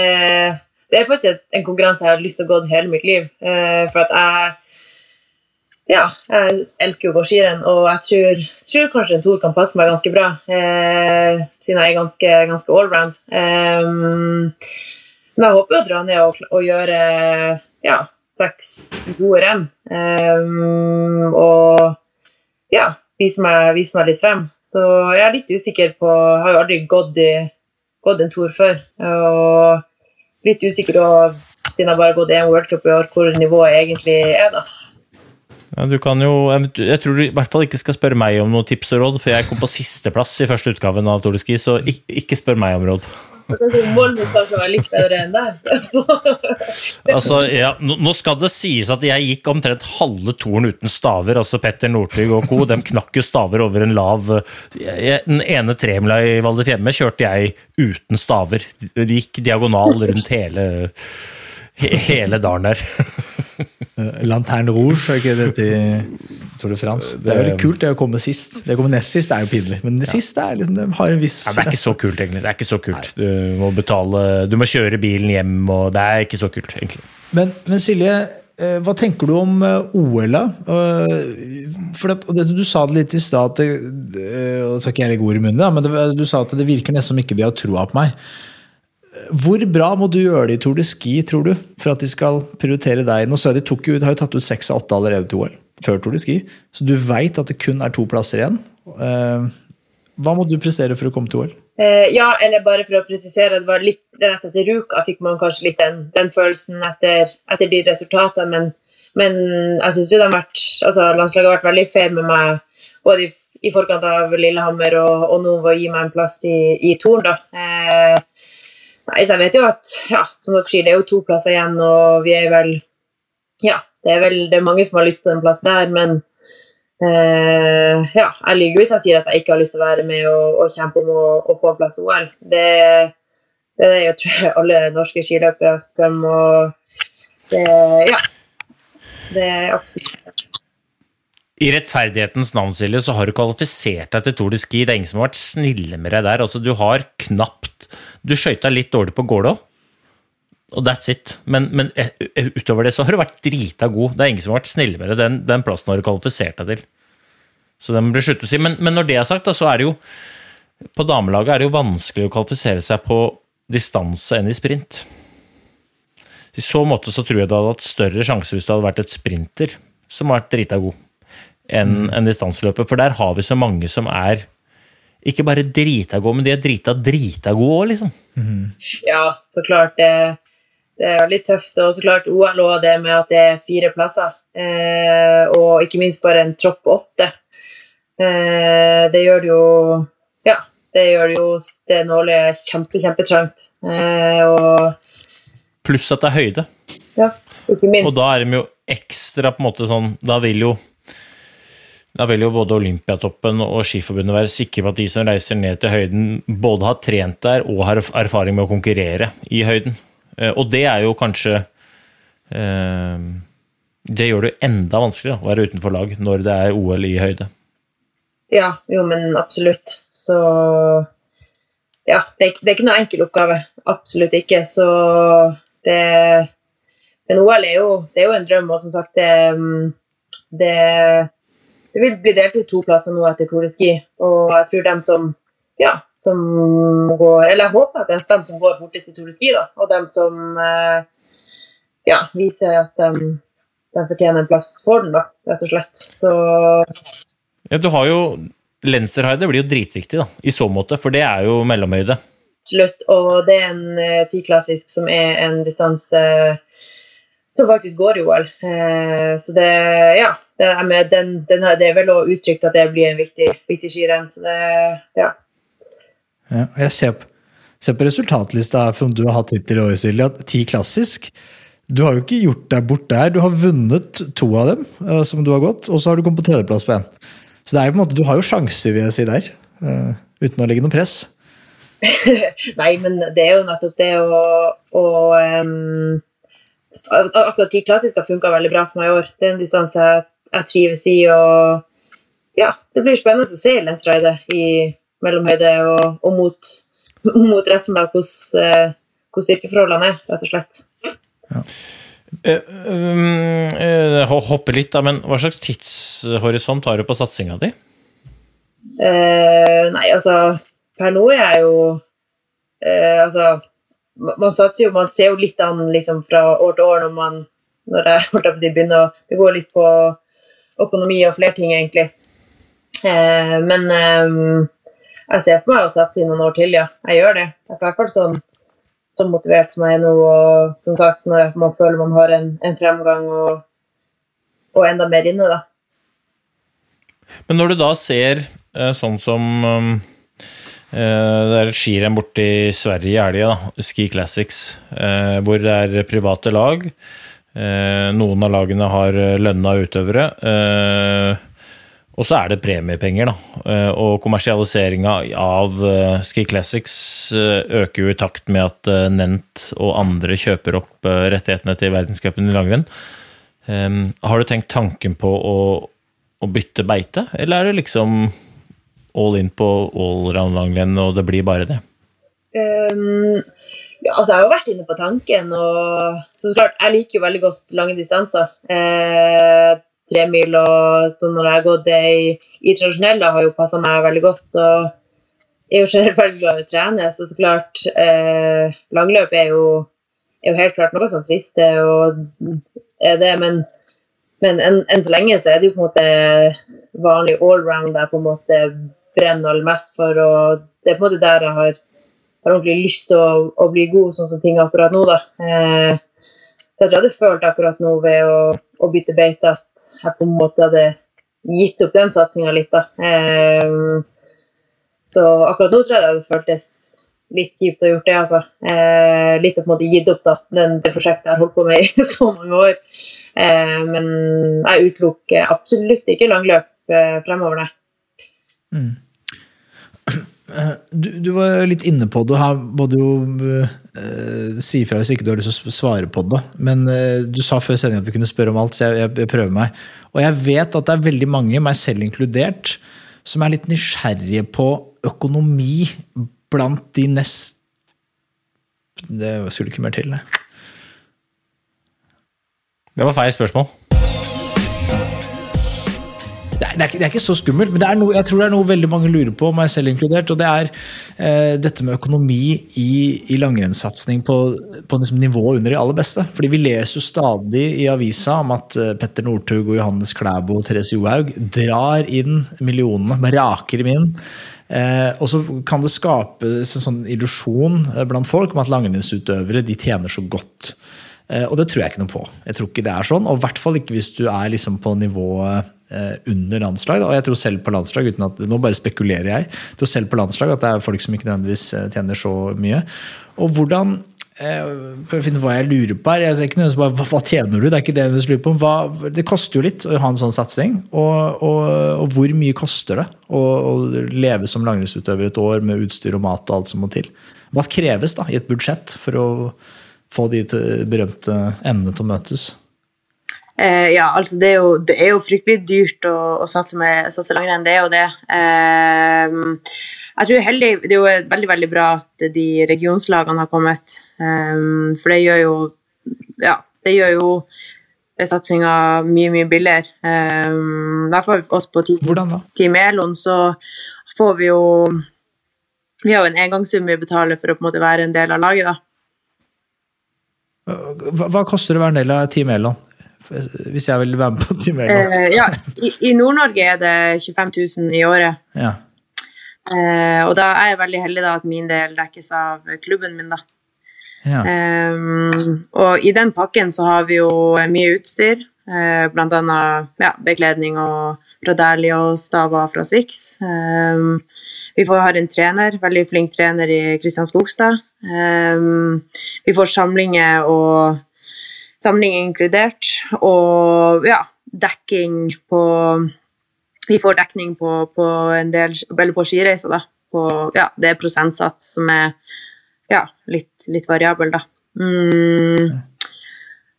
det er faktisk en konkurranse jeg har lyst til å gå hele mitt liv. For at jeg ja, jeg elsker å gå skirenn, og jeg tror, tror kanskje en Tour kan passe meg ganske bra. Eh, siden jeg er ganske, ganske allround. Eh, men jeg håper å dra ned og, og gjøre ja, seks gode renn. Eh, og ja, vise meg, vise meg litt frem. Så jeg er litt usikker på Jeg har jo aldri gått, i, gått en tour før. Og litt usikker på, siden jeg bare har gått én worldcup i år, hvor nivået egentlig er, da. Ja, du kan jo, jeg tror du i hvert fall ikke skal spørre meg om noen tips og råd, for jeg kom på sisteplass i første utgaven av Tour de Ski, så ikke, ikke spør meg om råd. Så kanskje være litt bedre enn deg. [laughs] Altså, ja, nå skal det sies at jeg gikk omtrent halve turen uten staver. altså Petter Northug og co. De knakk jo staver over en lav Den ene tremila i Val di Fiemme kjørte jeg uten staver. De gikk diagonal rundt hele, he, hele dalen der. Eh, Lanterne Rouge, er ikke det til Tour de France? Det er jo litt kult det å komme sist. Det å komme nest sist er jo pinlig, men det siste er liksom, det har en viss Ja, det er ikke så kult, egentlig. Det er ikke så kult. Du må betale Du må kjøre bilen hjem, og det er ikke så kult, egentlig. Men, men Silje, eh, hva tenker du om eh, OL, da? Eh, For at, det, du sa det litt i stad, det- og så skal ikke jeg legge ord i munnen, men det, du sa at det virker nesten som ikke de har troa på meg. Hvor bra må du gjøre det i Tour de Ski, tror du, for at de skal prioritere deg? Nå så jeg de tok jo, har jo tatt ut seks av åtte allerede til OL, før Tour de Ski, så du veit at det kun er to plasser igjen. Eh, Hva må du prestere for å komme til OL? Eh, ja, eller bare for å presisere, det var litt rett etter Ruka fikk man kanskje litt den, den følelsen etter, etter de resultatene, men, men jeg syns jo de har vært, altså, landslaget har vært veldig fair med meg, både i, i forkant av Lillehammer og, og nå å gi meg en plass i, i Torn. Eh, nei, så jeg vet jo at, ja, som dere sier, det er jo to plasser igjen, og vi er vel, ja, det er vel det er mange som har lyst på den plassen der, men Eh, ja, jeg lyver hvis jeg sier at jeg ikke har lyst til å være med og, og kjempe om å, få plass til OL. Det, det er jo tror jeg alle norske skiløpere kan og det, Ja. Det er absolutt I rettferdighetens navn, Silje, så har du kvalifisert deg til Tour de Ski. Det er ingen som har vært snille med deg der. Altså, du har knapt Du skøyta litt dårlig på Gålå, og that's it. Men, men eh, eh, utover det så har du vært drita god. Det er ingen som har vært snille med deg. Den, den plassen har du kvalifisert deg til. Så det må bli slutt å si. Men, men når det er sagt, da, så er det jo På damelaget er det jo vanskelig å kvalifisere seg på distanse enn i sprint. I så måte så tror jeg du hadde hatt større sjanse hvis du hadde vært et sprinter som har vært drita god, enn en distanseløpet. For der har vi så mange som er ikke bare drita gode, men de er drita drita gode òg, liksom. Ja, så klart. Det, det er litt tøft. Og så klart OL og det med at det er fire plasser. Eh, og ikke minst bare en tropp åtte. Eh, det gjør det jo Ja, det gjør det jo det nåløyet kjempe, kjempetrangt. Eh, og Pluss at det er høyde. ja, ikke minst. Og da er de jo ekstra på en måte sånn Da vil jo da vil jo både Olympiatoppen og Skiforbundet være sikre på at de som reiser ned til høyden, både har trent der og har erfaring med å konkurrere i høyden. Eh, Og det er jo kanskje eh, Det gjør det enda vanskeligere å være utenfor lag når det er OL i høyde. Ja, jo, men absolutt. Så Ja, det er, det er ikke noe enkel oppgave. Absolutt ikke. Så det Men OL er jo, det er jo en drøm, og som sagt, det, det Det vil bli delt ut to plasser nå etter Tore Ski, og jeg tror dem som Ja, som går Eller jeg håper at det er dem som går fortest i Tore Ski, da, og dem som eh, ja, viser at de, de fortjener en plass for den, da, rett og slett. Så Ja, du har jo Lenserhøyde blir jo dritviktig da, i så måte, for det er jo mellomhøyde. Absolutt. Og det er en eh, tiklassisk som er en distanse som faktisk går i OL. Eh, så det Ja. Det med den, den det er vel også uttrykt at det blir en viktig, viktig skirenn. Så det Ja. Ja, jeg ser på, ser på resultatlista her som du har hatt hittil i år, Silje, at ti klassisk Du har jo ikke gjort deg bort der. Du har vunnet to av dem eh, som du har gått, og så har du kommet på tredjeplass på en. Så det er jo på en måte, du har jo sjanser, vil jeg si, der. Uh, uten å legge noe press. [laughs] Nei, men det er jo nettopp det å, å um, Akkurat ti klassisk har funka veldig bra for meg i år. Det er en distanse jeg, jeg trives i. og ja, Det blir spennende å se Lensreide i mellomhøyde og, og mot, mot resten av hvordan, eh, hvordan styrkeforholdene er, rett og slett. Eh, um, eh, Hoppe litt, da, men hva slags tidshorisont har du på satsinga di? Uh, nei, altså Per nå er jeg jo uh, Altså Man satser jo, man ser jo litt an liksom, fra år til år når man når jeg holdt jeg på å si, begynner å Det går litt på økonomi og flere ting, egentlig. Eh, men eh, jeg ser for meg å satse i noen år til, ja. Jeg gjør det. Jeg er i hvert fall sånn, så motivert som jeg er nå. Og som sagt, når man føler man har en, en fremgang og, og enda mer inne, da. Men når du da ser eh, sånn som um, eh, Det er et skirenn borte i Sverige i helga, Ski Classics, eh, hvor det er private lag. Eh, noen av lagene har eh, lønna utøvere. Eh, og så er det premiepenger, da. Og kommersialiseringa av Ski Classics øker jo i takt med at Nent og andre kjøper opp rettighetene til verdenscupen i langrenn. Eh, har du tenkt tanken på å å bytte beite, eller er det liksom all in på allround-langrenn, og det blir bare det? Um, ja, altså jeg har jo vært inne på tanken, og så klart, jeg liker jo veldig godt lange distanser. Eh, Tremil og sånn når jeg har gått det i, i tradisjonelle, har jo passa meg veldig godt. og jeg er jo generelt veldig glad i å trene, så så klart eh, Langløp er jo, er jo helt klart noe som frister, og er det, men, men enn en så lenge så er det jo på en måte vanlig allround jeg på en måte brenner aller mest for, og det er på en måte der jeg har har ordentlig lyst til å, å bli god, sånn som ting akkurat nå. da. Eh, så jeg hadde følt akkurat nå ved å, å bytte beite at jeg på en måte hadde gitt opp den satsinga litt. da. Um, så akkurat nå tror jeg det hadde føltes litt kjipt å ha gjort det. altså. Uh, litt å på en måte gitt opp da, den, det prosjektet jeg har holdt på med i [laughs] så mange år. Uh, men jeg utelukker absolutt ikke langløp uh, fremover, nei. Du, du var litt inne på det, her må du jo uh, si ifra hvis ikke du har lyst til å svare på det. Men uh, du sa før sendingen at vi kunne spørre om alt, så jeg, jeg, jeg prøver meg. Og jeg vet at det er veldig mange, meg selv inkludert, som er litt nysgjerrige på økonomi blant de nest... Det skulle ikke mer til, det. Det var feil spørsmål. Det er, det, er ikke, det er ikke så skummelt, men noe, jeg tror det er noe veldig mange lurer på, meg selv inkludert. Og det er eh, dette med økonomi i, i langrennssatsing på, på liksom nivået under de aller beste. Fordi vi leser jo stadig i avisa om at eh, Petter Northug og Johannes Klæbo og Therese Johaug drar inn millionene, med raker dem inn. Eh, og så kan det skapes en sånn illusjon eh, blant folk om at langrennsutøvere de tjener så godt. Eh, og det tror jeg ikke noe på. Jeg tror ikke det er sånn, og i hvert fall ikke hvis du er liksom på nivået under landslag. Og jeg tror selv på landslag, uten at, nå bare spekulerer jeg, jeg tror selv på landslag at det er folk som ikke nødvendigvis eh, tjener så mye. Og hvordan eh, Prøv å finne hva jeg lurer på her. Jeg er ikke bare, hva, hva tjener du? Det er ikke det du lurer på. Hva, det koster jo litt å ha en sånn satsing. Og, og, og hvor mye koster det å, å leve som langrennsutøver et år med utstyr og mat og alt som må til? Hva kreves da i et budsjett for å få de berømte endene til å møtes? Eh, ja, altså det er, jo, det er jo fryktelig dyrt å, å satse, med, satse langrenn, det er jo det. Eh, jeg tror heldig, Det er jo veldig veldig bra at de regionslagene har kommet, eh, for det gjør jo ja, det gjør jo satsinga mye, mye billigere. Eh, I hvert fall oss på Team, Elon, så får vi jo Vi har jo en engangssum vi betaler for å på en måte være en del av laget, da. Hva, hva koster det å være en del av Team Elon? Hvis jeg vil være med på Team Elon? Uh, ja, I, i Nord-Norge er det 25 000 i året. Ja. Uh, og da er jeg veldig heldig da at min del dekkes av klubben min, da. ja. Um, og i den pakken så har vi jo mye utstyr, uh, blant annet ja, bekledning og Pradali og staver fra Swix. Um, vi får, har en trener, veldig flink trener i Kristian Skogstad. Um, vi får samlinger og samling inkludert, og ja, dekking på Vi får dekning på, på en del Eller på skireiser, da. På, ja, det er prosentsats som er ja, litt, litt variabel, da. Mm.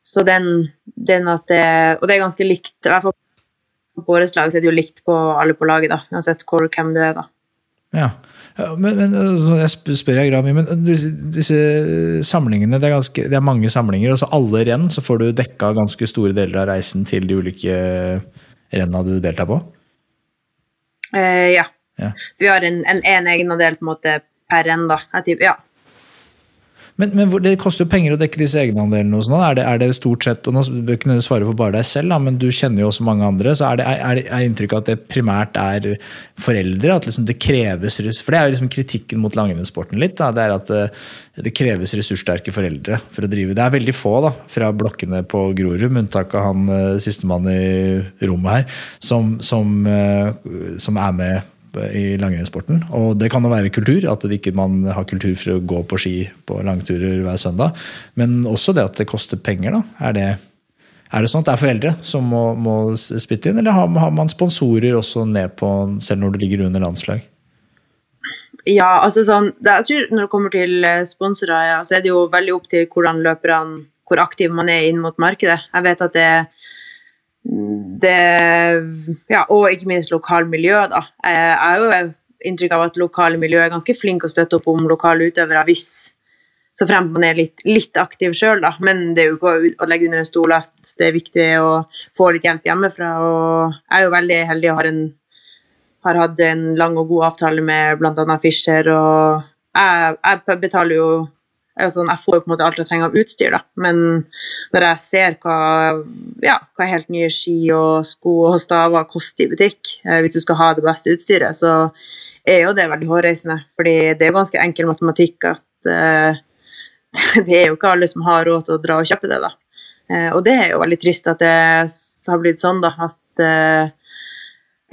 Så den, den at det Og det er ganske likt, i hvert fall på våre lag så er det jo likt på alle på laget, da. Uansett hvor, hvem du er, da. Ja. Men, men øh, jeg sp- spør jeg Grami, men disse samlingene, det er, ganske, det er mange samlinger, og så alle renn så får du dekka ganske store deler av reisen til de ulike renna du deltar på? Eh, ja. Ja. Så vi har en, en, en egenandel på en måte per renn, da. Jeg ja. Men, men det koster jo penger å dekke disse egenandelene. og sånn, Er er det stort sett, og nå bør ikke nødvendigvis svare for bare deg selv, da, men du kjenner jo også mange andre, så er det, er, er inntrykket at det primært er foreldre? At liksom det kreves For det er jo liksom kritikken mot langrennssporten litt. Da, det er at det, det kreves ressurssterke foreldre for å drive. Det er veldig få da, fra blokkene på Grorud, med unntak av han eh, sistemann i rommet her, som, som, eh, som er med i langrennssporten. Og det kan jo være kultur, at ikke man har kultur for å gå på ski på langturer hver søndag. Men også det at det koster penger. da. Er det, er det sånn at det er foreldre som må, må spytte inn, eller har, har man sponsorer også ned på, selv når det ligger under landslag? Ja, altså sånn, det, jeg tror Når det kommer til eh, sponsorer, ja, så er det jo veldig opp til hvordan løperne hvor aktiv man er inn mot markedet. Jeg vet at det, det ja, Og ikke minst lokalmiljø. da. Jeg har jo inntrykk av at lokale miljø er ganske flinke å støtte opp om lokale utøvere hvis så fremt man er litt, litt aktiv sjøl, da. Men det er jo ikke å legge under en stol at det er viktig å få litt hjelp hjemmefra. Og jeg er jo veldig heldig og har en har hatt en lang og god avtale med bl.a. Fischer, og jeg, jeg betaler jo altså, Jeg får jo på en måte alt jeg trenger av utstyr, da, men når jeg ser hva, ja, hva helt nye ski og sko og staver koster i butikk, eh, hvis du skal ha det beste utstyret, så er jo det veldig hårreisende. fordi det er jo ganske enkel matematikk at eh, [laughs] det er jo ikke alle som har råd til å dra og kjøpe det, da. Eh, og det er jo veldig trist at det har blitt sånn, da, at eh,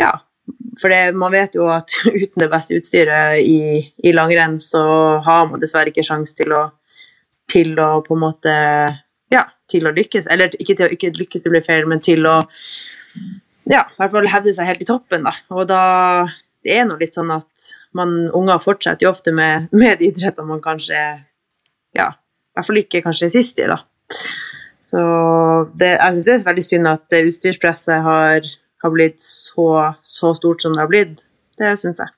ja, for det, man vet jo at [laughs] uten det beste utstyret i, i langrenn, så har man dessverre ikke sjanse til til å på en måte Ja, til å lykkes. Eller ikke til å ikke lykkes, det blir feil, men til å ja, i hvert fall hevde seg helt i toppen. da. Og da det er nå litt sånn at man, unger fortsetter jo ofte med, [laughs] med de man kanskje ja, i hvert fall ikke kanskje sist i. da. Så det, jeg syns det er veldig synd at utstyrspresset har, har blitt så, så stort som det har blitt. Det syns jeg.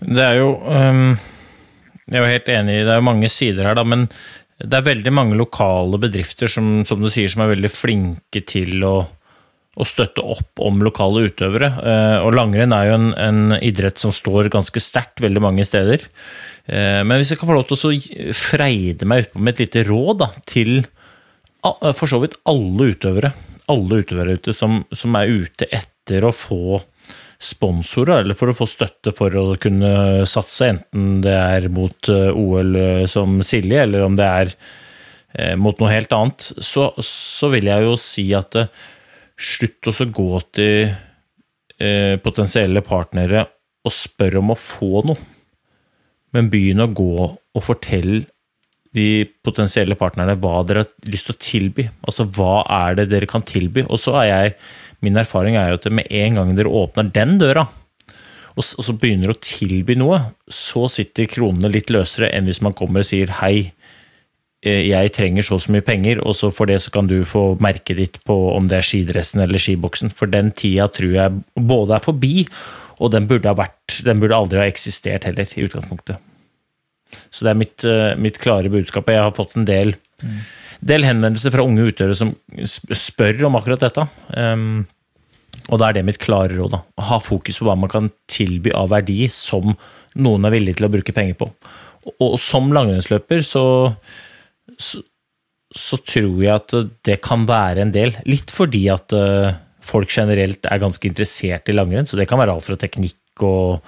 Det er jo um, Jeg er jo helt enig det er jo mange sider her, da, men det er veldig mange lokale bedrifter som, som du sier, som er veldig flinke til å, å støtte opp om lokale utøvere. Eh, Og langrenn er jo en, en idrett som står ganske sterkt veldig mange steder. Eh, Men hvis jeg kan få lov til å freide meg utpå med et lite råd da, til for så vidt alle utøvere, alle utøvere ute som, som er ute etter å få sponsorer, eller for å få støtte for å kunne satse, enten det er mot eh, OL som Silje, eller om det er eh, mot noe helt annet, så, så vil jeg jo si at eh, slutt å gå til eh, potensielle partnere og spørre om å få noe, men begynn å gå og fortelle de potensielle partnerne hva dere har lyst til å tilby. Altså hva er det dere kan tilby? Og så er jeg, min erfaring er jo at med en gang dere åpner den døra, og så begynner å tilby noe, så sitter kronene litt løsere enn hvis man kommer og sier hei, eh, jeg trenger så og så mye penger, og så for det så kan du få merket ditt på om det er skidressen eller skiboksen. For den tida tror jeg både er forbi, og den burde vært, den burde aldri ha eksistert heller, i utgangspunktet. Så det er mitt, eh, mitt klare budskap. Jeg har fått en del, del henvendelser fra unge utøvere som spør om akkurat dette. Um, og da er det mitt klare råd. da. Ha fokus på hva man kan tilby av verdi som noen er villig til å bruke penger på. Og, og som langrennsløper så, så, så tror jeg at det kan være en del. Litt fordi at uh, folk generelt er ganske interessert i langrenn, så det kan være alt fra teknikk og,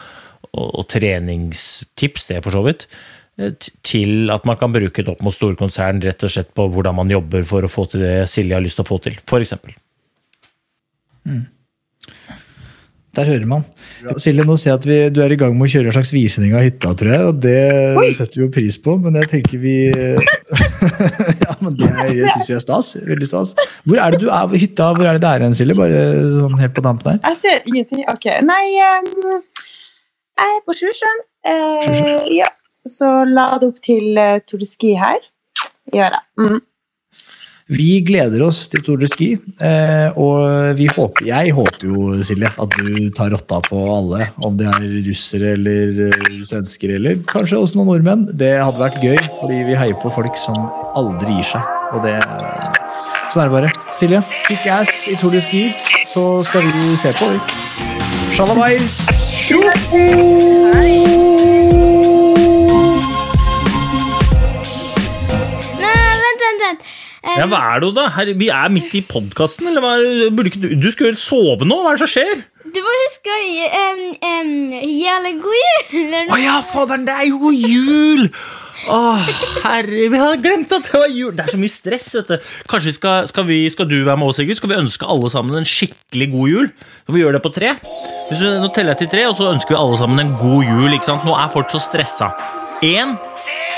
og, og treningstips, det for så vidt, eh, til at man kan bruke det opp mot store konsern rett og slett på hvordan man jobber for å få til det Silje har lyst til å få til, for eksempel. Der hører man. Silje, nå ser jeg at vi, du er i gang med å kjøre en slags visning av hytta, tror jeg. Og det setter vi jo pris på, men jeg tenker vi [laughs] Ja, men det er, syns vi er stas. Veldig stas. Hvor er det du er? Hytta, hvor er det det er hen, Silje? Bare sånn helt på dampen her. Jeg ser ingenting. Ok. Nei, em, jeg er på Sjusjøen. Eh, ja. Så la det opp til uh, Tour de Ski her. Gjør jeg. Mm. Vi gleder oss til Tour de Ski, eh, og vi håper, jeg håper jo, Silje, at du tar rotta på alle. Om det er russere eller eh, svensker eller kanskje også noen nordmenn. Det hadde vært gøy, fordi vi heier på folk som aldri gir seg. Og det Sånn er det bare. Silje, kick ass i Tour de Ski, så skal vi se på, vi. Sjalabais! Nei, vent, vent, vent. Eh, Ja, hva er det da? Her, vi er midt i podkasten, eller hva? Burde ikke du, du skulle jo sove nå, hva er det som skjer? Du må huske å gi um, um, gi god jul. Å noe. ja, faderen, det er jo jul! Å, herre, vi hadde glemt at det var jul. Det er så mye stress, vet du. Kanskje vi skal, skal, vi, skal du være med oss, Sigurd? Skal vi ønske alle sammen en skikkelig god jul? Skal vi gjøre det på tre? Vi, nå teller jeg til tre, og så ønsker vi alle sammen en god jul. ikke sant? Nå er folk så stressa. Én,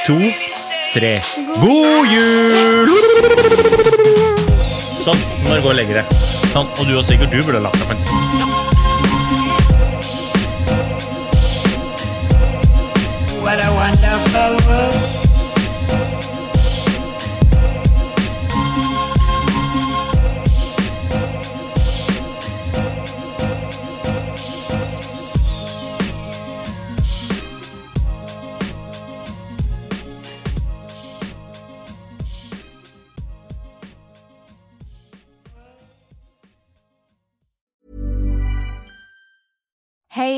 to, tre. God jul! Sånn, nå går jeg og legge deg. Sånn, og du og Sigurd, du burde lagt deg. What a wonderful world.